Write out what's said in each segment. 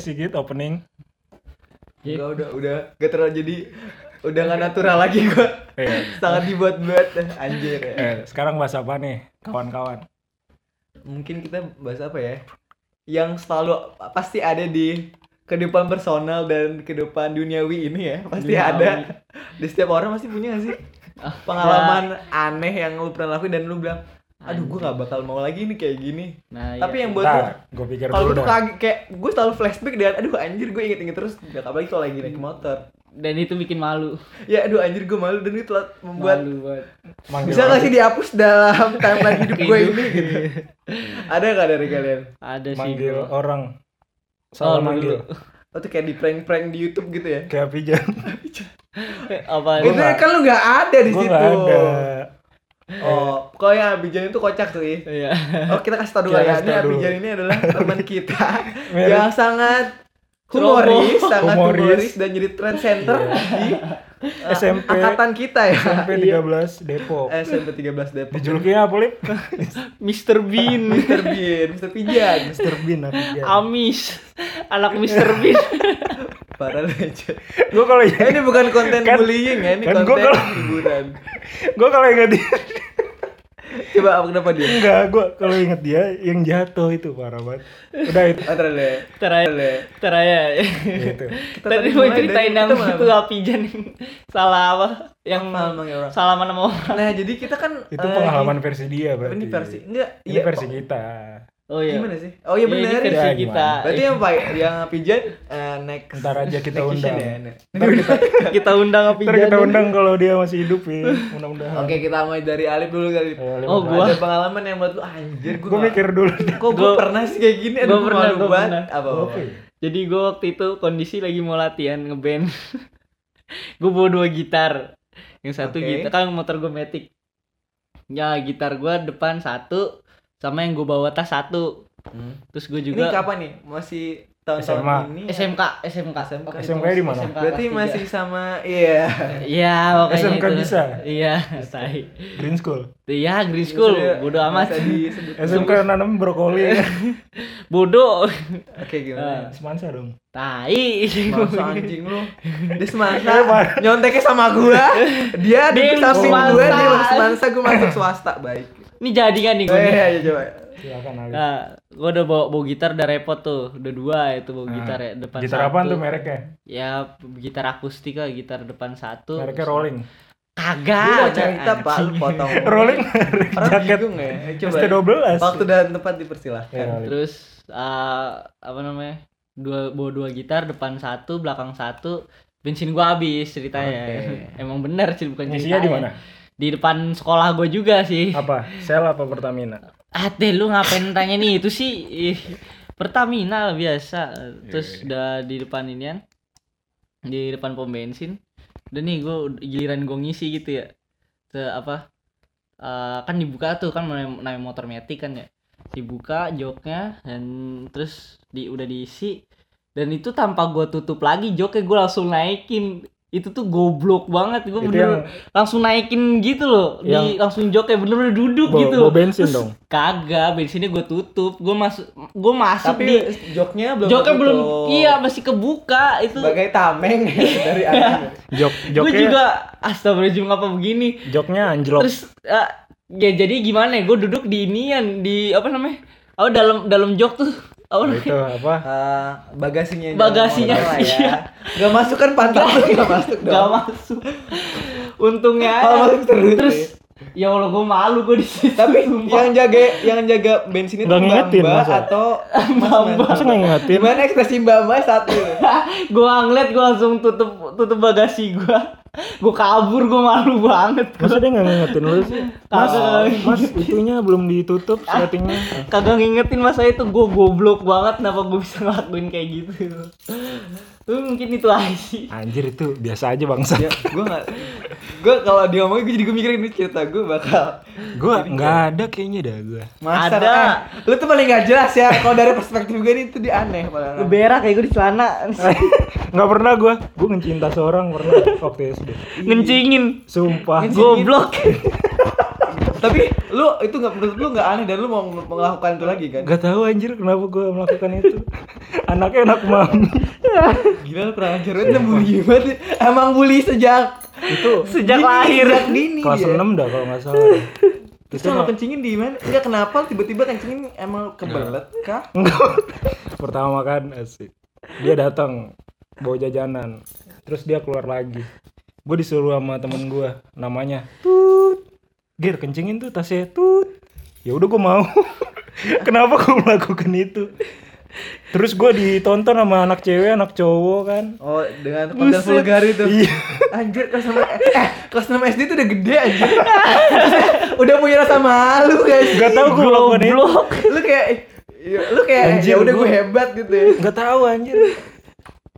Ayo Sigit opening. Enggak udah udah gak terlalu jadi udah gak natural lagi gua. Eh, Sangat dibuat-buat anjir ya. eh, sekarang bahas apa nih, kawan-kawan? Mungkin kita bahas apa ya? Yang selalu pasti ada di kehidupan personal dan kehidupan duniawi ini ya. Pasti Duniawi. ada. Di setiap orang pasti punya gak sih? Pengalaman aneh yang lu pernah lakuin dan lu bilang, aduh gue gak bakal mau lagi nih kayak gini. Nah, Tapi iya. yang buat Bentar, gue pikir kalau dulu gue kaget kayak gue selalu flashback dan aduh anjir gue inget-inget terus apalagi kalau lagi naik motor dan itu bikin malu. ya aduh anjir gue malu dan itu telah membuat malu banget. Bisa gak sih dihapus dalam timeline hidup gue ini gitu ada gak dari kalian Ada sih manggil gua. orang? Oh, Salah lu manggil. dulu. oh tuh kayak di prank-prank di YouTube gitu ya Kayak pijan. Eh, Apa? itu kan lu gak ada di Gue situ nggak ada. Oh kok yang Abijan itu kocak tuh ya Iya. oh kita kasih tau dulu ya ini. Abijan ini adalah teman kita yang sangat humoris sangat Humoris. humoris dan jadi trend center Iya. di uh, SMP. angkatan kita ya SMP Iya. 13 Depok. SMP 13 Depok Dijuluknya apa, Lip? Mr. Bean. Mr. Bean, Mr. Pijan. Mr. Bean apa. Amis. Anak Mr. Bean. Parah aja. Gue kalau Eh, ini bukan konten Kan- bullying ya, ini kan gua konten kalau- hiburan. gue kalau inget dia Coba apa kenapa dia? enggak gue kalau inget dia yang jatuh itu parah banget udah itu Oh, terus deh. Teraya. Teraya. gitu Tadi tadi mau ceritain yang itu mana? Apijan yang salah apa? Yang Apa emangnya orang? salaman sama orang. Nah, jadi kita kan itu eh, pengalaman versi dia berarti ini versi enggak ini iya, versi kita Oh iya. Gimana sih? Oh iya ini benar. versi Ya, kita. Berarti yang Pak yang Pijan eh, next ntar aja kita undang ya, ntar kita, kita undang ntar Apijan. kita undang kalau dia masih hidup ya mudah-mudahan Oke, kita mulai dari Alif dulu kali. Lip. Oh, gua. Ada pengalaman yang buat lu anjir gua. gue nggak- mikir dulu Kok gue Gua- pernah sih kayak gini? Aduh, gua gua pernah, gua pernah. Apa? Apa apa? ya? Jadi gue waktu itu kondisi lagi mau latihan ngeband. gue bawa dua gitar. Yang satu Oke. gitar kan motor gue metik. Ya gitar gue depan satu sama yang gue bawa tas satu. Hmm. Terus gue Ini juga kapan nih? Masih tahun-tahun SMA. ini? SMK, SMK, SMK. Waktu SMK di mana? SMK Berarti masih sama iya. Iya, makanya SMK itu. bisa? Iya, tai. Green School Iya, Green School. Bodoh amat. SMK nanam brokoli Bodoh. Oke gimana? semansa dong Tai. Masa anjing lu. Dia semasa Eh, Pak. nyonteknya sama gua. Dia di gua dia masuk semansa gua masuk swasta. Baik. Ini jadi kan nih Oh gue. iya, iya coba. silakan Ali Nah, gue udah bawa, bawa gitar udah repot tuh, udah dua itu bawa Nah, gitar ya depan gitar satu. apaan tuh mereknya Ya gitar akustik lah, gitar depan satu. mereknya rolling Kagak. Gua mau cerita Pak, lu potong. rolling jaket bingung ya. Eh, Coba. ST12 Waktu dan tempat dipersilahkan. Ya. Terus eh, apa namanya? Dua bawa dua gitar depan satu, belakang satu. Bensin gua habis ceritanya. Oke. Emang bener sih bukan ngisinya ceritanya. di mana Di depan sekolah gue juga sih. apa? Sel apa Pertamina? Ah deh lu ngapain tanya nih? Itu sih ih, Pertamina lah biasa. Terus Iya. udah di depan ini kan di depan pom bensin. Udah nih gue giliran gue ngisi gitu ya. Te, apa eh, kan dibuka tuh kan namanya namanya motor metik kan ya. Dibuka joknya dan terus di udah diisi. Dan itu tanpa gue tutup lagi joknya gue langsung naikin itu tuh goblok banget gue itu bener yang langsung naikin gitu loh di Yang- langsung joknya bener-bener duduk bawa, gitu bawa bensin Terus dong Kagak, bensinnya gue tutup. Gue masuk gue masuk Tapi di joknya belum joknya belum iya masih kebuka itu. Sebagai tameng dari atas. jok Gue joknya juga astagfirullahaladzim apa begini. joknya anjlok Terus eh, ya jadi gimana ya? Gue duduk di inian di apa namanya? Oh dalam dalam jok tuh. Oh, itu apa Eh, bagasinya Bagasinya, iya. ya. Gak masuk kan pantat gak masuk dong. Gak masuk. Untungnya Oh, masuk terus. Terus ya Allah gue malu gue di situ. Tapi sumpah. yang jaga yang jaga bensin itu ngingetin, Mbak masa? atau Mbak-mbak. masa nggak ngingetin Gimana ekspresi Mbak Mbak saat itu? gue ngeliat gue langsung tutup tutup bagasi gue. Gue kabur gue malu banget. Gua. masa dia nggak ngingetin lu sih mas Kagak. mas itunya belum ditutup settingnya kagak ngingetin masa itu gue goblok banget kenapa gue bisa ngelakuin kayak gitu tuh mungkin itu aja anjir itu biasa aja bangsa ya, gue gak Gue kalau dia ngomongin gue jadi gue mikirin ini cerita gue bakal gua nggak ada kayaknya dah gua. Masa, Ada. eh, lu tuh paling gak jelas ya kalau dari perspektif gue ini tuh dia aneh lu berak kayak gue di celana. Nggak pernah gua. Gua ngecinta seorang pernah waktu SD ngencingin. Sumpah. Ngencing. goblok Tapi lu itu nggak menurut lu nggak aneh dan lu mau melakukan itu lagi kan? Gak tahu anjir kenapa gue melakukan itu. Anaknya anak mami. Gila lu kurang ajar banget bully banget. Emang bully sejak itu Sejak dini, lahir. Sejak dini kelas dia. 6 dah kalau nggak salah. Terus kalau kencingin di mana? Enggak kenapa tiba-tiba kencingin emang kebelet kah? pertama kan asik. Dia datang bawa jajanan. Terus dia keluar lagi. Gue disuruh sama temen gue namanya Tut. Gir kencingin tuh tasnya Tut. Ya udah gue mau. Kenapa gue melakukan itu? Terus gue ditonton sama anak cewek, anak cowok kan. Oh, dengan konten vulgar itu. Iya. Anjir kelas 6 eh, kelas 6 SD itu udah gede anjir. udah punya rasa malu guys. Gak tau gue melakukan itu. Lu kayak ya, lu kayak ya udah gue gua- hebat gitu ya. Gak tahu anjir.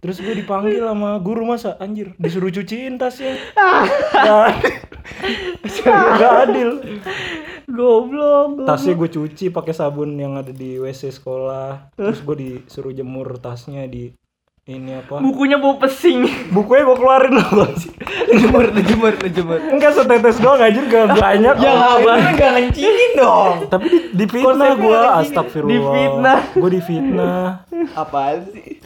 Terus gue dipanggil sama guru masa anjir disuruh cuciin tasnya. Gak adil. Gak adil. Goblok. Tasnya gue cuci pakai sabun yang ada di WC sekolah. Terus gue disuruh jemur tasnya di ini apa? Bukunya bau pesing. Bukunya gue keluarin loh. Jemur, jemur, jemur. Enggak setetes doang anjir gak banyak. Ya Oh, enggak enggak ngencingin dong. Tapi di, di fitnah gue astagfirullah. Difitnah. Gue di fitnah. Apaan sih?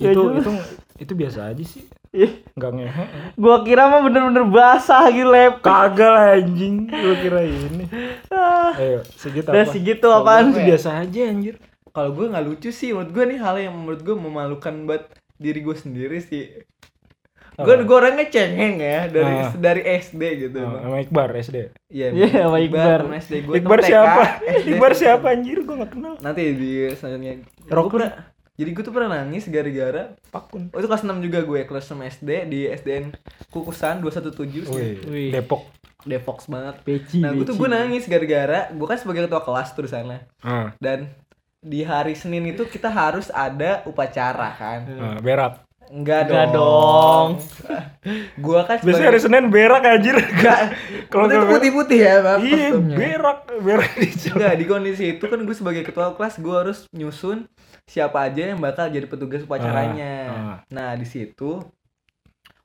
Ya itu jelas. itu itu biasa aja sih. Ih, Enggak ngehe. Gua kira mah bener-bener basah gitu lep. Kagak lah, anjing. Gue kira ini. Ah. Ayo, segitu Udah apa? segitu apaan Itu biasa aja anjir. Kalau gue nggak lucu sih, menurut gue nih hal yang menurut gue memalukan buat diri gue sendiri sih. Gue Apa? gue orangnya cengeng ya dari Ah. dari SD gitu. Oh, sama Iqbar SD. Iya, Iya, sama Iqbar. temen SD gue. Iqbar siapa? SD, Iqbar siapa anjir? Gue gak kenal. Nanti di selanjutnya. Rok Gua pernah- Jadi gue tuh pernah nangis gara-gara Pakun. Oh itu kelas 6 juga gue, kelas 6 SD di SDN Kukusan 217 Wih, Wih. Depok. Devox banget. Peci. Nah gue tuh gue nangis gara-gara gue kan sebagai ketua kelas tuh di sana Ah, dan di hari Senin itu kita harus ada upacara kan. ah, berak. Enggak Enggak dong. gue kan Biasanya hari Senin berak anjir. enggak. Kalau Kalau itu putih-putih ya, Bang. Iya, berak, berak di. Enggak, di kondisi itu kan gue sebagai ketua kelas gue harus nyusun siapa aja yang bakal jadi petugas upacaranya. Ah, ah. Nah, di situ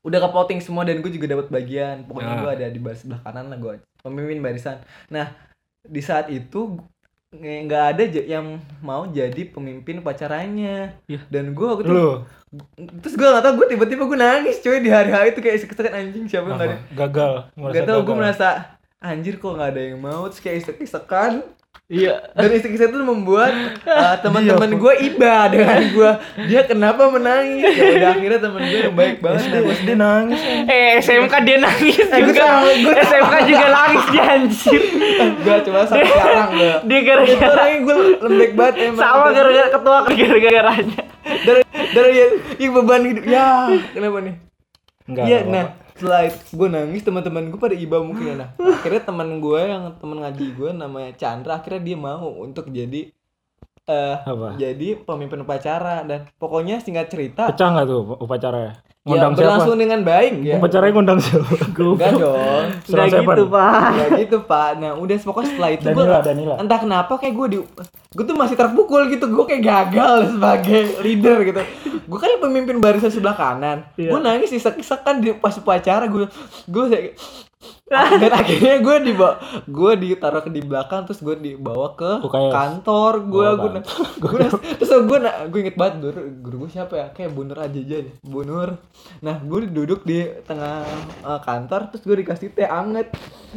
udah kepoting semua dan gue juga dapat bagian. Pokoknya Ah. gue ada di baris sebelah kanan lah gue pemimpin barisan. Nah, di saat itu nggak ada yang mau jadi pemimpin upacaranya. Iya. Dan gue waktu itu Lu terus gue gak tau gue tiba-tiba gue nangis coy di hari-hari itu kayak isek-isekan anjing siapa yang apa? gagal, Gak tau gue merasa anjir kok nggak ada yang mau terus kayak isek-isekan Iya. dan isek-isek itu membuat uh, teman-teman Dia, gue iba dengan gue dia kenapa menangis ya udah akhirnya teman gue yang baik banget SD, SD nangis. Eh SMK dia nangis Eh, juga. gua tahu. SMK juga nangis dia anjir. gue coba sampai sekarang gue Dia itu gara-gara gue lembek banget emang sama gara-gara ketua gara-garanya. dari dari ya, ya beban hidup ya kenapa nih Enggak. Iya, enggak nah setelah gue nangis teman-teman gue pada iba mungkin ya. Nah, akhirnya teman gue yang teman ngaji gue namanya Chandra akhirnya dia mau untuk jadi eh Apa? jadi pemimpin upacara dan pokoknya singkat cerita Pecah nggak tuh ya Ngundang siapa? berlangsung dengan baik ya. Upacaranya ngundang siapa? Enggak dong. Enggak Seven. gitu, Pak. Ya gitu Pak. Nah udah pokoknya setelah itu gue entah kenapa kayak gue di gue tuh masih terpukul gitu gue kayak gagal sebagai leader gitu gue kan pemimpin barisan sebelah kanan Iya. gue nangis isek-isek kan di pas upacara gue gue kayak- dan akhirnya gue dibawa gue ditaruh ke di belakang terus gue dibawa ke UKS. kantor gue Oh, gue gue terus gue na- gue inget banget guru guru gue siapa ya kayak Bu Nur aja aja deh Bu Nur nah gue duduk di tengah eh, kantor terus gue dikasih teh anget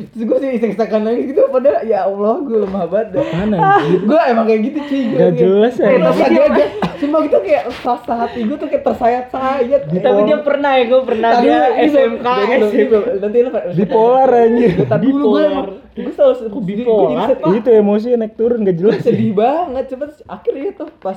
terus gue sih iseng-isengan lagi gitu pada ya Allah gue lemah banget dah Mana? gue emang kayak gitu gue Gak jelas ya. Tapi dia aja cuma gitu kayak rasa hati gue tuh kayak tersayat-sayat Tapi dia pernah ya, gue pernah Tadi dia SMK. ini belum- ini belum- nanti lu Bipolar anjir. Tadi dulu gue emang gue selalu gue Bipolar? Itu emosi naik turun gak jelas. sedih banget coba akhirnya tuh pas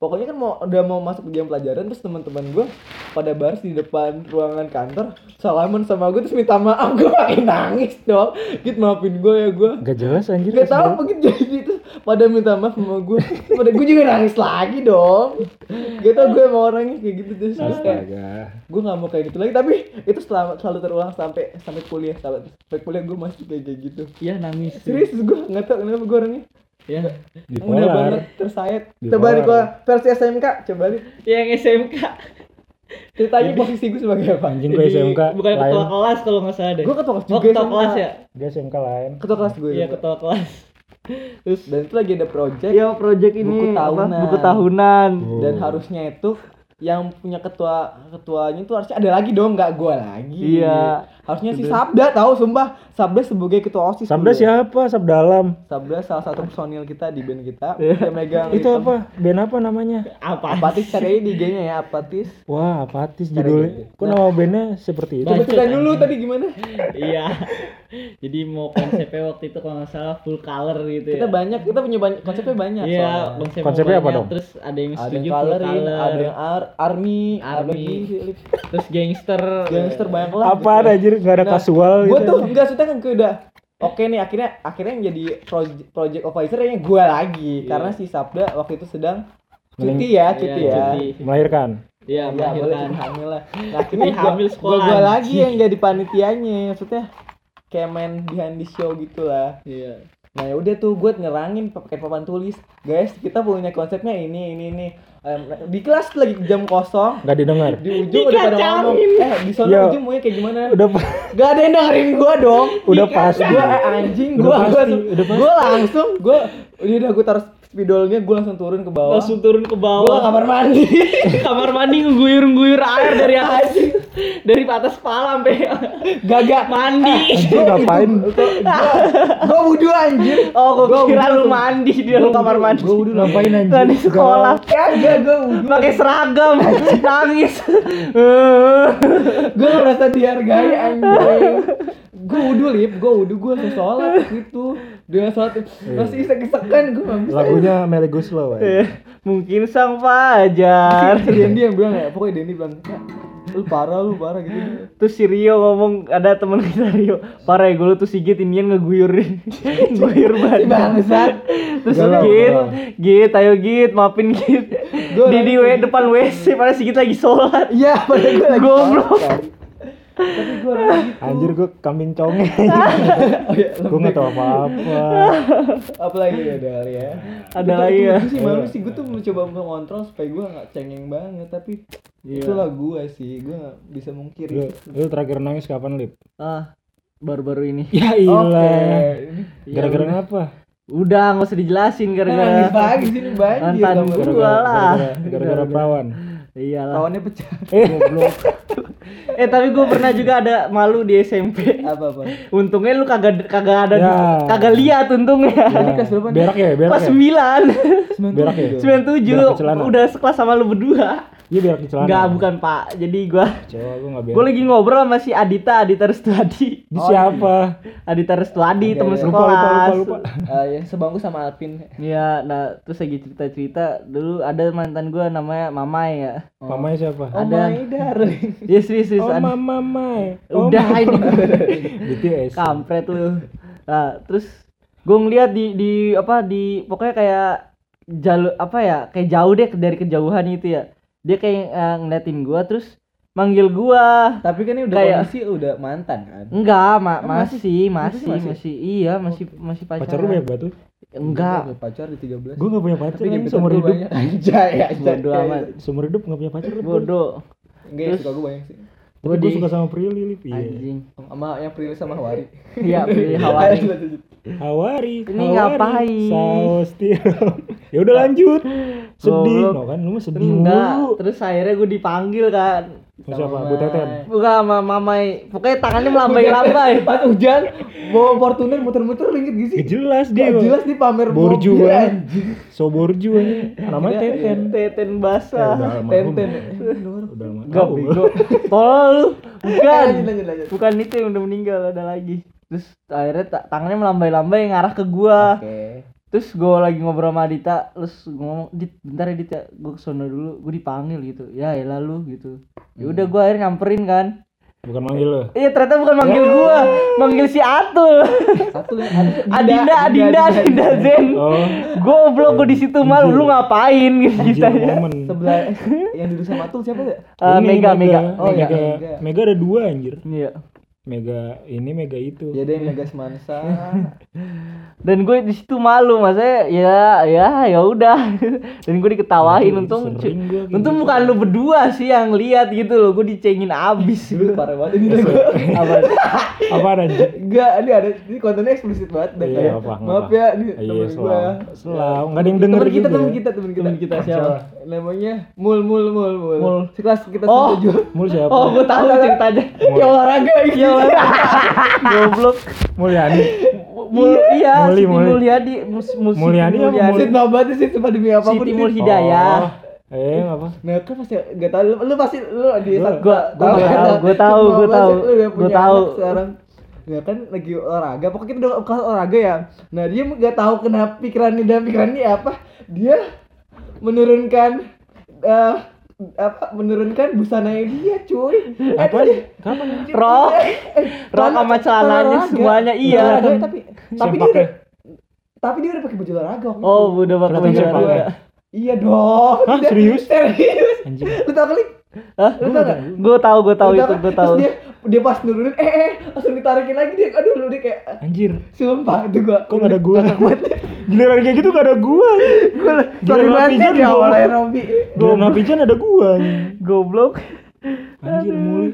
pokoknya kan mau udah mau masuk jam pelajaran terus teman-teman gue pada baris di depan ruangan kantor salaman sama gue terus minta maaf gue makin nangis dong. Gitu maafin gue ya gue Gak jelas anjir. Gak tau apa gitu jadi gitu pada minta maaf sama gue pada gue juga nangis lagi dong. Gak tau gue emang orangnya kayak gitu terus terus kayak gue gak mau kayak gitu lagi. Tapi itu selalu selalu terulang sampai sampai kuliah sampai, sampai kuliah gue masih kayak gitu. Iya nangis. serius gue nggak tau kenapa gue orangnya Ya. udah banget tersayat coba nih gua versi SMK coba nih Yang SMK. Ceritanya posisi gue sebagai apa? Anjing gue SMK bukan ketua lain. kelas kalau nggak salah deh Gue ketua kelas oh juga ketua SMK. kelas ya Dia SMK lain. Ketua kelas gue. iya ketua kelas terus Dan itu lagi ada project Iya project ini Buku apa? tahunan. buku tahunan Oh. dan harusnya itu yang punya ketua ketuanya itu harusnya ada lagi dong nggak gua lagi Iya. Harusnya si Sabda tahu sumpah Sabda sebagai ketua osis Sabda dulu. siapa? Sabdalam. Sabda salah satu personil kita di band kita Iya. yang megang Itu apa? Band apa namanya? apa apatis cari di IG-nya ya apatis Wah, apatis judulnya. gitu. Kok nama bandnya seperti itu? coba ceritain dulu tadi gimana iya jadi mau konsepnya waktu itu kalau nggak salah full color gitu kita ya banyak kita punya banyak konsepnya banyak iya konsepnya, Konsepnya apa dong? terus ada yang ada setuju yang full coloring color ada yang ar- army, Army. Lip. terus gangster gangster banyak lah Apa ada anjir? Gak ada Nah, kasual gue gitu. tuh enggak suka kan gue udah oke nih akhirnya akhirnya yang jadi project project officer yang gue lagi Iya. karena si Sabda waktu itu sedang cuti ya cuti Iya, ya cuti. Melahirkan. iya ya boleh melahirkan hamil lah nah akhirnya Cuti hamil gue sekolah, gue lagi yang jadi panitianya maksudnya kayak main behind the show gitu lah iya nah ya udah tuh gue ngerangin pakai papan tulis guys kita punya konsepnya ini ini ini di kelas lagi jam kosong Gak didengar. di ujung udah pada ngomong eh di sana ujung maunya kayak gimana Udah Gak ada yang dengerin gua dong. Udah pasti. Gua eh, anjing Udah gua pasti, gua, udah pasti. gua langsung gua ini udah gua taruh spidolnya gua langsung turun ke bawah. langsung turun ke Gua ke bawah kamar mandi. kamar mandi ngeguyur-guyur air dari atas dari atas kepala sampai Gagak mandi Anjir ngapain? gua wudhu anjir. oh Gua gue kira wudhu lu mandi di dalam kamar mandi Gue udah ngapain anjir? Di sekolah Kagak gua wudhu. pakai seragam nangis Gua ngerasa dihargai anjing. Gua wudhu lip, gua wudhu gua langsung sholat gitu. Dengan sholat masih isek-isekan gua nggak bisa. Lagunya Melly Guslow. ya. Mungkin sang fajar Dendi yang bilang ya, pokoknya Dendi bilang, "Ya, lu parah lu parah gitu. terus si Rio ngomong ada temen kita Rio parah ya gue lu tuh Sigit inian ngeguyurin guyur banget bangsat. terus Galau, Git galau. Git ayo Git maafin Git Gua di di depan WC pada Sigit lagi sholat Iya, padahal gue lagi Goblok. Tapi gue gitu. Anjir gue kambing conge. Oh, iya, gue gak tau apa-apa. Apa lagi ya ada kali ya? Ada lagi ya? Sih malu sih, gue tuh mencoba mengontrol supaya gue gak cengeng banget Tapi Iya. itulah gue sih, gue gak bisa Lu, mungkiri lu terakhir nangis kapan, Lip? ah baru-baru ini Ya ilah. ini Gara-gara Iya, apa? udah nggak usah dijelasin nangis gara-gara pagi sini banjir gua. gue lah. Gara-gara gara-gara perawan. Iyalah Kawannya pecah Eh, eh tapi gue pernah juga ada malu di SMP Apa-apa? untungnya lu kagak kagak ada Ya. kagak lihat untungnya ya, kelas berapa berak ya, berak pas ya. sembilan Berak ya? sembilan tujuh Berak ke celana. udah sekelas sama lu berdua Iya berak di celana. Enggak bukan pak jadi gua Coba gue gak berak. gue lagi ngobrol sama si Adita Adita Restuadi Di siapa? Adita Restuadi Oke, temen lupa, lupa, lupa, lupa, lupa. Eh, ya sebangku sama Alpin Iya, nah terus lagi cerita-cerita dulu ada mantan gua namanya Mamai ya. Mamanya siapa? Oh Ada. my darling Iya serius serius Oh, ada. mama Mai. Oh, Udah ini BTS. kampret lu. Nah, terus gue ngeliat di di apa di pokoknya kayak jalur apa ya kayak jauh deh dari kejauhan itu ya dia kayak eh, ngeliatin gua terus manggil gua. Tapi kan ini udah Kayak- kondisi udah mantan kan? Enggak ma Oh, masih masih? masih Masih? masih, iya masih masih pacaran. Pacar lu banyak banget tuh. enggak. Gua pacar di 13 Gue gak punya pacar Tapi kan seumur gua hidup. Anjay anjay. Bodoh amat. Seumur hidup gak punya pacar. bodoh Enggak ya suka gue banyak sih. Gua gue di- suka sama Prilly, Lip. Iya. anjing Sama yang Prilly sama Hawari iya Hawari Lanjut, lanjut, lanjut. Hawari. Ini Hawari, ngapain? Saus tiram. ya udah lanjut. Sedih. No kan lu mah sedih enggak terus akhirnya gue dipanggil kan Mau siapa? Bu Teten. bukan sama mamai pokoknya tangannya melambai-lambai Pas hujan bawa Fortuner muter-muter ringgit gitu sih jelas dia. Gak jelas di pamer Borju mobil, banget. anjing. So borju aja. Namanya Teten. teten Eh, basah udah almarhum. Tenten Udah. Gak bego tolol bukan bukan itu yang udah meninggal ada lagi terus akhirnya ta- tangannya melambai-lambai ngarah ke gua Oke terus gua lagi ngobrol sama Dita terus gua ngomong dit bentar ya Dita gua ke sana dulu gua dipanggil gitu. Ya ya lalu gitu. Ya udah gua akhirnya nyamperin kan. Bukan manggil lo. iya ternyata bukan manggil gua manggil si Atul. Satu lah ada- Adinda Adinda Adinda Zen. Oh. goblok gua di situ malu lu ngapain? Gitu momen. Sebelah yang duduk sama Atul siapa ya? Ini Mega Mega. Oh Oh, iya, Mega. Mega. Mega ada dua anjir. iya mega ini mega itu Ya deh Mega Semansa. dan gue di situ malu maksudnya ya ya ya udah dan gue diketawain Itu untung kayak untung gitu. bukan lu berdua sih yang lihat gitu loh gue dicengin abis Dulu parah banget ini gue. apa apa aja Enggak, ini ada ini kontennya eksplisit banget dan Iya, kayak apa, maaf apa. ya ini Iya, temen gue. selalu. Nggak ada yang denger Temen kita, juga temen ya. kita, temen kita. Temen kita siapa? Namanya Mul Mul Mul Mul. Mul. Sekelas kita Oh. setuju. mul siapa oh gue tahu ceritanya Ya olahraga iya goblok. Mulyani Mul iya Muli, Siti Muli. Mulyadi. Mus, mus, Mulyani Siti apa Mulyadi. Mul- Sit banget sih sumpah demi apa pun. Siti Sit. Mul Hidayah oh, eh apa? Nah kan pasti gak tau lu, lu pasti lu di Gua- saat- gua- gua tahu kan, gua tahu, semua gua tahu, gua tahu. anak sekarang. Ya kan lagi olahraga. Pokoknya kita udah kelas olahraga ya. Nah dia nggak tahu kenapa pikiran ini dan pikiran ini apa? Dia menurunkan eh apa menurunkan busananya dia cuy. Eh, apa? kapan? Rok rok sama celana celananya semuanya iya. Olahraga, tapi tapi dia pakai? udah tapi dia udah pakai baju olahraga oh itu. udah pakai baju olahraga iya dong Hah, serius? serius. Lu tau kali Hah? lu tau gue tahu. Gue tahu Lu itu gue tahu. dia dia pas nurunin eh eh langsung ditarikin lagi dia aduh lu dia kayak anjir. sumpah itu gua kok gak ada gua? giliran kayak gitu gak ada gua. Gua sorry banget ya gua. oleh Robi. Giliran Napijan ada gua goblok. Anjir muli.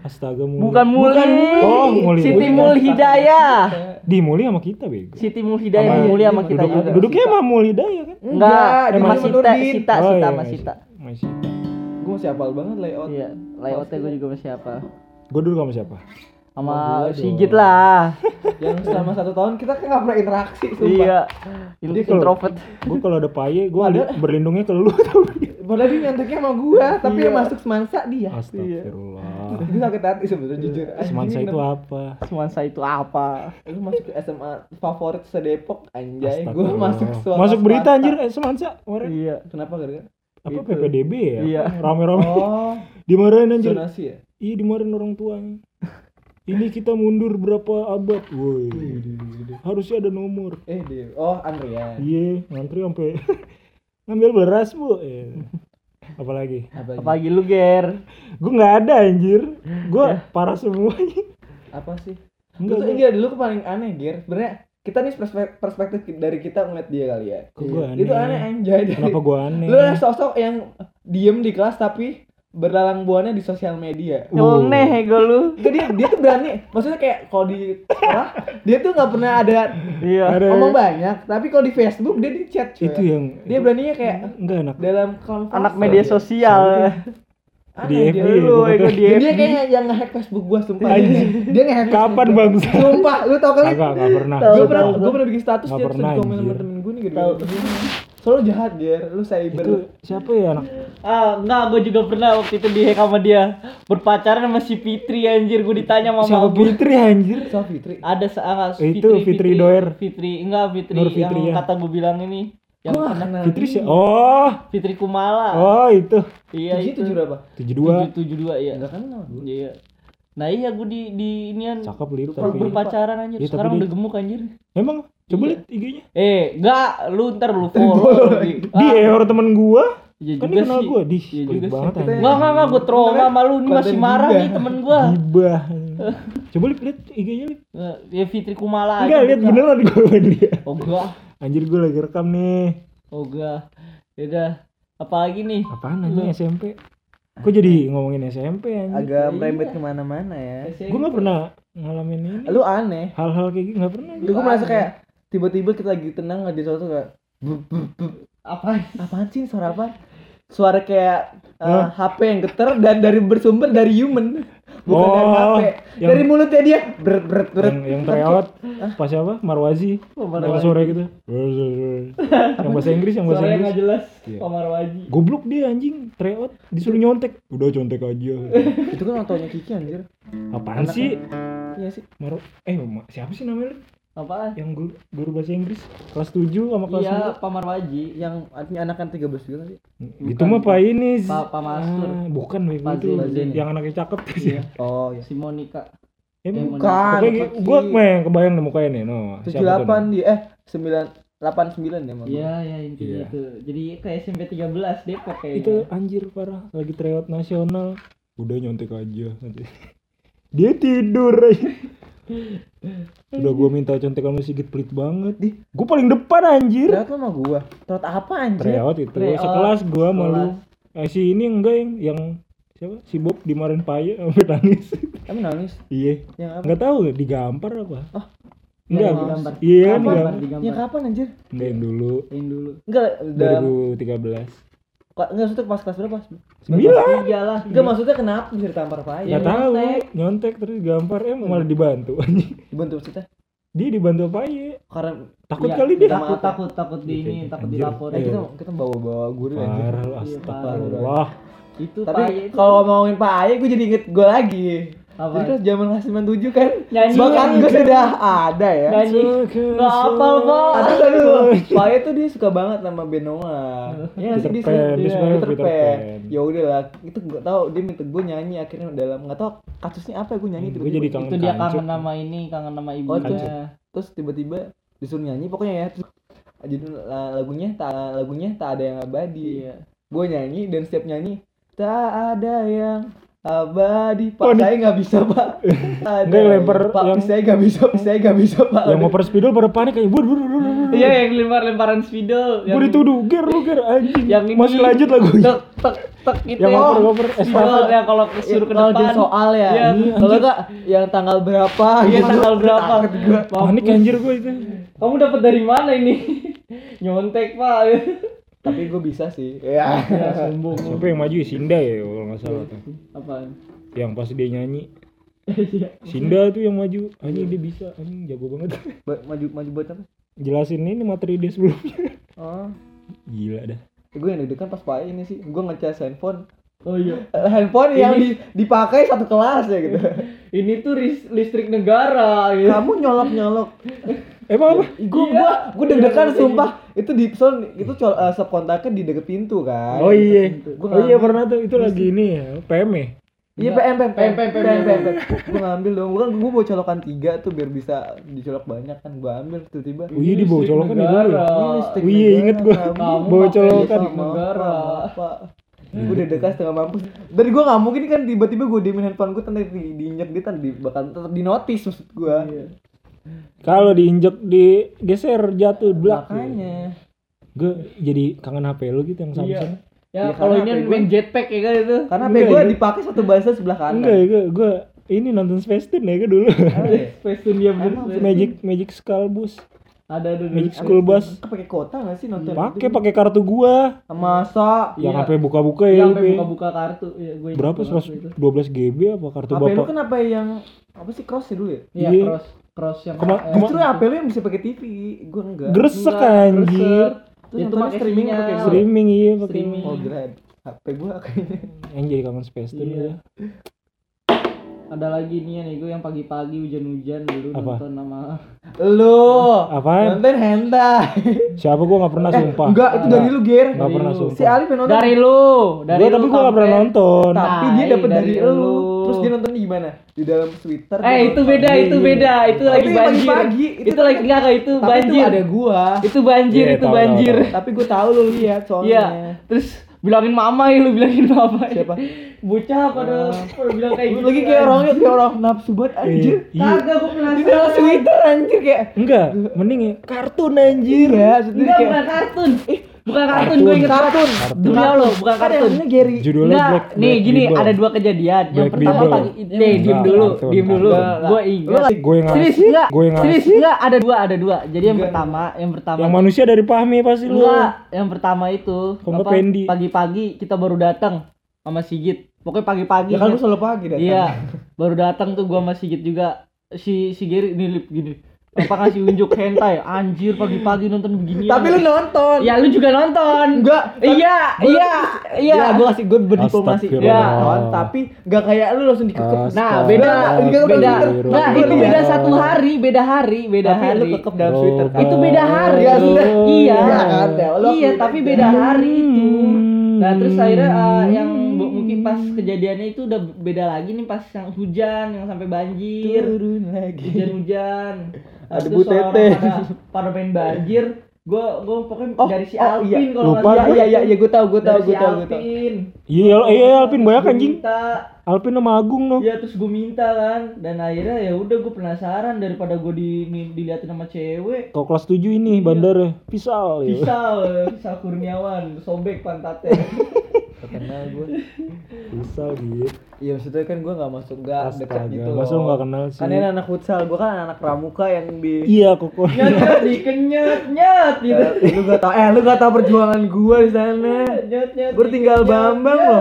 Astaga muli. Bukan Muli. Oh muli. Siti Mul Hidayah. Di muli sama kita bego. Siti Mul Hidayah Sama- Muli sama kita duduk, juga. duduknya sama muli daya kan? Enggak sama sama Sita Nurdin. Sita Oh, Sita iya, sama masih- Sita gua masih hafal banget layout. Iya layoutnya gue juga masih apa gua dulu sama siapa sama gua Sigit lah. Yang selama satu tahun kita kan nggak pernah interaksi sumpah. Iya. Dia kalau- introvert gua kalau ada paye gua Ada. li- berlindungnya ke lu padahal dia nyantuknya sama gua tapi Iya. yang masuk semansa dia. Astagfirullah. Itu sakit hati sebenarnya jujur. Semansa itu apa? Semansa itu apa? Lu masuk ke SMA favorit sedepok anjay. Gua Astagfirullah. masuk swasta masuk berita anjir eh, semansa iya. Kenapa gara apa Gitu. PPDB ya? Iya. rame-rame. Oh. Dimarahin anjir. Zonasi ya? Iya dimarahin orang tuanya. Ini kita mundur berapa abad? Woi. Harusnya ada nomor. Eh dia oh Andrian iya ngantri sampai ngambil beras bu. Iya. apalagi? Apa, apalagi lu ger? Gue nggak ada anjir. Gue parah semuanya. Apa sih? Enggak gua- enggak dulu ke paling aneh, Ger. Sebenarnya kita nih perspektif, perspektif dari kita ngeliat dia kali ya. Kok gua aneh? Itu aneh anjay. dari- kenapa gue aneh Lu sosok yang diem di kelas tapi berlalang buahnya di sosial media. Uh. Nih gue lu Itu dia dia tuh berani. Maksudnya kayak kalau di sekolah dia tuh nggak pernah ada iya ngomong banyak, tapi kalau di Facebook dia di chat cuy. itu yang dia beraninya kayak enggak enak dalam anak media sosial di FB dia. ya, lu gua di Dan dia FB kayak yang nge-hack Facebook gua sumpah. Anjing. dia nge-hack kapan Facebook gua. bangsa Sumpah, lu tau kali? Enggak, enggak pernah. Gue pernah gue pernah bikin status dia terus komen sama temen gue nih gitu selalu jahat ger lu cyber Itu siapa ya anak? ah enggak gue juga pernah waktu itu dihack sama dia berpacaran sama si Fitri anjir gue ditanya sama Siapa Fitri anjir? Soal Fitri ada saat Itu Fitri Doer. Fitri enggak Fitri, Nur Fitri, yang ya. kata gue bilang ini yang pernah kenal Fitri sih. Oh, Fitri Kumala oh itu. iya Tujuh itu tujuh berapa 72. tujuh dua iya Enggak kenal gue iya nah iya gue di di inian Cakep ber- tapi. berpacaran anjir tapi sekarang udah gemuk anjir Emang coba Iya. lihat IG-nya. eh enggak lu ntar lu follow di Di error temen gua. Iya Kan juga kenal sih. gua. Di pelit juga sih. banget anjir. Enggak, enggak, enggak, gue trauma sama lu, ini masih marah nih temen gue Gibah. Coba lihat lihat IG-nya lihat. Ya Fitri Kumala Enggak, lihat beneran gua dia. Oh enggak, Anjir gua lagi rekam nih. oh enggak Yaudah, apalagi nih? Apaan anjing SMP? Kok jadi ngomongin SMP anjing? agak Iya. merembet ke mana-mana ya Gue gak pernah ngalamin ini. lu aneh Hal-hal kayak gitu gak pernah. lu gue merasa kayak tiba-tiba kita lagi tenang aja sesuatu kayak bup, bup, bup. Apa? apaan sih suara apa suara kayak uh, Hah? HP yang geter dan dari bersumber dari human bukan dari Oh, HP yang- dari mulutnya dia beret beret beret Yang yang tryout pas siapa? Marwazi. Oh, Marwazi. sore gitu. yang bahasa Inggris, yang bahasa Inggris. nggak jelas. Iya. Komar Waji. Goblok dia anjing, tryout disuruh nyontek. Udah contek aja. itu kan nontonnya Kiki anjir Apaan sih? iya sih Mar eh siapa sih namanya? Apaan? Yang guru, guru bahasa Inggris kelas 7 sama kelas Iya, Pamar Waji. yang artinya anak kan 13 juga sih 4. Itu mah Pak ini sih. Pa- Pak Mastur. Ah, bukan Pak itu Zeni. yang anaknya cakep tuh sih. oh iya Si Monica. Emang Eh, bukan Pokoknya Kiki. gua mah yang kebayang nih mukanya nih, no. tujuh Siapa tuh, delapan no? dia eh sembilan delapan sembilan ya Mang? Iya, ya intinya Iya. itu. Jadi kayak SMP 13 Depok kayaknya. Itu anjir parah, lagi tryout nasional. Udah nyontek aja nanti. Dia tidur aja. Udah gua minta contekan sama Sigit pelit banget. Di- Gua paling depan anjir. Tryout sama gua. Tryout apa anjir? Tryout itu sekelas gua sama lu. Sekelas. Eh si ini enggak yang yang siapa? Si Bob dimarahin paye sampai nangis. Emang nangis? iya. Yang apa? Enggak tahu digampar apa? Oh. Enggak. Yang digambar. Iya kan Gambar, digambar. digambar. Yang kapan anjir? Enggak yang dulu. Yang dulu. Enggak, udah 2013. Kok enggak maksudnya pas kelas berapa? Sembilan. Tiga lah. Enggak maksudnya kenapa bisa ditampar Pak? Enggak tahu. Nyontek terus gampar eh malah dibantu anjing. Dibantu maksudnya? Dia dibantu paye. Karena Takut Iya, kali dia. Takut takut takut di ini, takut Anjir. dilaporin. eh, kita kita bawa-bawa guru anjir. Parah lu Iya, astagfirullah. Itu Tapi Paye itu. kalau ngomongin Pak Aye gue jadi inget gue lagi. Apa? Jadi kan zaman kelas 97 kan Nyanyi. Bakat gue sudah ada ya Nyanyi. Nggak hafal, Pak. Aduh aduh Pak tuh dia suka banget sama Benoa Ya Peter sih dia suka Peter Peter Pan. Ya udahlah itu gak tau dia minta gue nyanyi akhirnya dalam gak tau kasusnya apa gue nyanyi Gue tiba-tiba. jadi kangen Itu dia kangen nama ini, kangen nama Oh, ibunya. Terus tiba-tiba disuruh nyanyi pokoknya ya terus jadi lagunya tak lagunya tak ada yang abadi Iya. gue nyanyi dan setiap nyanyi tak ada yang abadi pak Oh, saya nggak bisa pak ada Enggak, yang lempar pak yang- saya nggak bisa saya nggak bisa pak Yang ngoper spidol pada panik kayak bur bur bur bur. bur. Iya, yang lempar-lemparan spidol. Gue dituduh ger lu ger anjing. Yang ini- Masih lanjut lagunya. tek tek tek gitu. Yang ya. ngoper-ngoper Spidol yang kalau suruh ke depan. soal ya Iya. kalau nggak yang tanggal berapa Iya, tanggal berapa? Panik anjir gue itu. Kamu dapat dari mana ini? Nyontek, Pak. Tapi gue bisa sih ya Ya, sombong. Siapa yang maju? Sinda ya kalau nggak salah tuh. Apaan? Yang pas dia nyanyi. Iya. Sinda tuh yang maju. Anjing dia bisa. Anjing jago banget. Ba- maju maju buat apa Jelasin ini materi dia sebelumnya. oh Gila dah. gue yang deg-degan pas pak ini sih gue ngecas handphone Oh iya. Eh, handphone yang di- dipakai satu kelas ya gitu Ini tuh listrik negara gitu. kamu nyolok nyolok Emang apa? gue Iya. gua gua deg-degan Iya, sumpah itu di soal itu col uh, sub kontaknya di deket pintu kan Oh iya. Gua Oh iya pernah tuh itu lagi ini ya. PM ya. iya PM PM PM PM, PM PM gue ngambil dong gua kan gua bawa colokan tiga tuh biar bisa dicolok banyak kan gua ambil tiba-tiba Oh iya di bawah Listrik colokan ya dulu ya. negara. Ini listrik Oh iya, inget Kamu Bawa colokan. negara. apa gue udah dekat setengah mampus dari gue nggak mungkin kan tiba-tiba gue diemin handphone gue tadi di, diinjek dia kan di bakal tetap di notice maksud gue Iya. Kalau diinjek digeser jatuh belak. makanya Gue jadi kangen HP lu gitu yang Samsung. Iya. Ya, Iya, kalau ini main jetpack ya kan itu. karena HP gue ya. dipakai satu bahasa sebelah kanan Enggak ya, gue, gue ini nonton Space Tune ya gue dulu. Ah, iya. Space Tune dia bener. Magic Magic Skull Bus. Ada ada Magic School Bus. Pakai kota nggak sih nonton Pakai pakai kartu gua. masa Yang Iya. sampai buka-buka ya. Yang lu, sampai Pe. buka-buka kartu. Iya, gue ingat Berapa? banget 100 itu. 12 GB apa kartu HP lu bapak? kan apa yang apa sih cross ya dulu ya Iya, Iya. cross cross yang Kema- eh, justru HP lu yang bisa pakai TV gue enggak Gresek anjir. Terus itu pakai streaming pakai Streaming iya pakai. Streaming. oh grad HP gue kayaknya Yang jadi kangen Space Iya. ya. Ada lagi nih nih gue yang pagi-pagi hujan-hujan dulu Apa? nonton nama lu Apaan? nonton hentai Siapa gua nggak pernah eh, sumpah. enggak itu dari lu Ger Nggak Dari pernah lu. sumpah. si Ali pengen nonton dari lu, dari Gua lu tapi gua nggak pernah nonton. tapi dia dapat dari, dari lu terus dia nontonnya gimana di dalam Twitter Eh itu nonton. beda, itu beda, itu lagi banjir. pagi-pagi. Itu, Itu lagi enggak enggak, itu tapi banjir. itu ada gua Itu banjir, Iya, itu tahu, banjir. tahu, tapi gua tahu lu lihat soalnya Iya. Terus bilangin mama ya, lu bilangin mama. Siapa? Bocah pada pada bilang kayak gitu. lagi kayak orangnya kayak orang nafsu banget anjir Iya. Kagak gua di dalam penasaran. Twitter anjir kayak Enggak, mending ya kartun anjir. iya maksudnya Enggak, kayak bukan kartun. Eh, bukan kartun, gue inget Kartun. Demi Allah, bukan kan kartun. namanya Gary Judulnya Black, nih Black gini Bible. ada dua kejadian. yang pertama Bible. pagi, nih diem dulu, diem dulu. Gue lagi- Gue yang Serius ngasih. enggak? Gue yang Serius ngasih. enggak? Ada dua, ada dua. Jadi yang pertama, yang pertama Yang manusia dari Pahmi pasti lu. Enggak, yang pertama itu apa, Pendi? Pagi-pagi kita baru datang sama Sigit. Pokoknya pagi-pagi. ya kan lu selalu pagi datang Iya, baru datang tuh gua sama Sigit juga. Si si Gary ini lip gini. Apa ngasih unjuk hentai? Anjir pagi-pagi nonton begini. tapi lu nonton Ya lu juga nonton. enggak Iya, Gua- iya, iya. ya gue kasih gue berdiplomasi ya nonton tapi enggak kayak lu langsung dikekep Nah, beda, Astagfirullah. beda. Nah, itu Iya. beda satu hari, beda hari, beda tapi lu hari. kekep dalam Oh, Twitter kan Itu beda hari. Ya sudah. Iya. Ya kan, ya Iya, tapi beda hari itu. Nah, terus akhirnya uh, yang mungkin pas kejadiannya itu udah beda lagi nih pas yang hujan, yang sampai banjir, turun lagi hujan-hujan. Ada Bu Tete. Pada, pada main banjir. Gua gua pokoknya Oh, dari si oh, Alvin iya. kalau nggak Lupa salah. iya iya iya gue tahu gue si gue tahu gue tahu Alvin. Iya, iya Alvin banyak anjing. Kita Alvin sama Agung no. Iya terus gue minta kan dan akhirnya ya udah gue penasaran daripada gue di, di- diliatin sama cewek Kau kelas 7 ini bandar pisau ya. Pisau, pisau Kurniawan, sobek pantatnya. kenal gue Pisau gitu. iya maksudnya kan gue nggak masuk nggak dekat Astaga, gitu masa lu nggak kenal sih? kan ini anak futsal gue kan anak pramuka yang di Iya koko. nyet nyet dikenyet nyet gitu. Eh, lu gak tau eh lu gak tau perjuangan gue di sana Nyet nyet. gue tinggal Bambang loh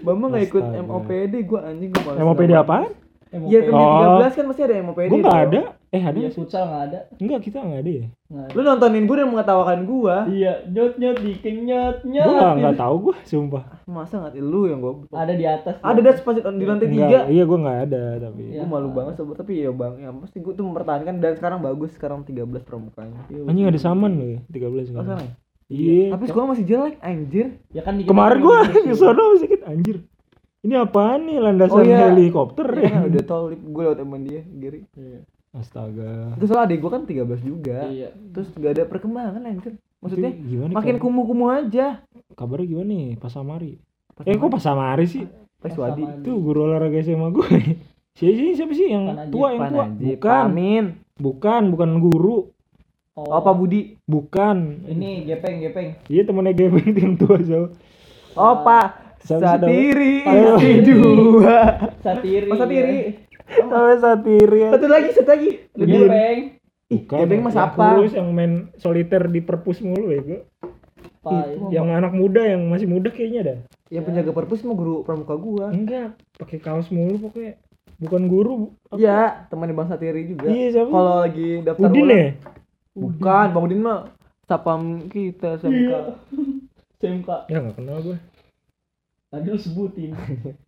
Bambang gak ikut. MOPD gue anjing gue MOPD apaan? Iya kan Oh. di 13 kan pasti ada MOPD Gue nggak dong. ada. Eh ada Iya nggak sih? futsal nggak ada. Enggak kita nggak ada ya. Nggak ada. Lu nontonin gue dan mengetawakan gue Iya, nyet nyet dikenyet nyet. Gue nggak nggak tahu gue sumpah. Masa gak lu yang gue Ada di atas. Ada das pas di lantai Enggak, tiga iya gue nggak ada tapi. Iya. Gue malu banget sobat tapi ya bang ya pasti gue tuh mempertahankan dan sekarang bagus sekarang 13 pramukanya Anjing ada saman loh ya, 13 Oh, sekarang. sekarang ya? Iya. Tapi sekolah masih jelek anjir Ya kan Kemarin gitu ke sono sedikit anjir. Ini apaan nih landasan Oh, iya. helikopter Iya kan ya? udah tau gue lewat teman dia Giri Iya. Astaga. Terus soalnya adik gue kan 13 juga Iya. Terus gak ada perkembangan anjir Maksudnya Itu gimana? makin kumuh-kumuh aja kabarnya gimana nih Pasamari? Eh kok Pasamari sih? Pas Wadi Itu guru olahraga SMA gue. Siapa sih? Siapa sih yang Panajib. tua yang tua? Panajib Bukan. Pamin Bukan, bukan guru. Oh, Apa Budi Bukan. Ini gepeng gepeng. Iya temennya itu yang tua so. Oh Pak Satiri dua Satiri. Oh Satiri Satiri ya. Satu lagi satu lagi Lebih Gepeng. Bukan. Gavin mas yang apa? yang main soliter di perpus mulu ya gue. Yang anak muda yang masih muda kayaknya dah. Yang penjaga perpus mah guru pramuka gua Enggak, pakai kaos mulu pokoknya. Bukan guru. Iya temannya Bang Satiri juga Iya, siapa? Kalau lagi daftar Udin ulang- ya? Bukan Bang Udin mah Sapam kita SMK Iya. SMK. Ya nggak kenal gue. Tadi lu sebutin.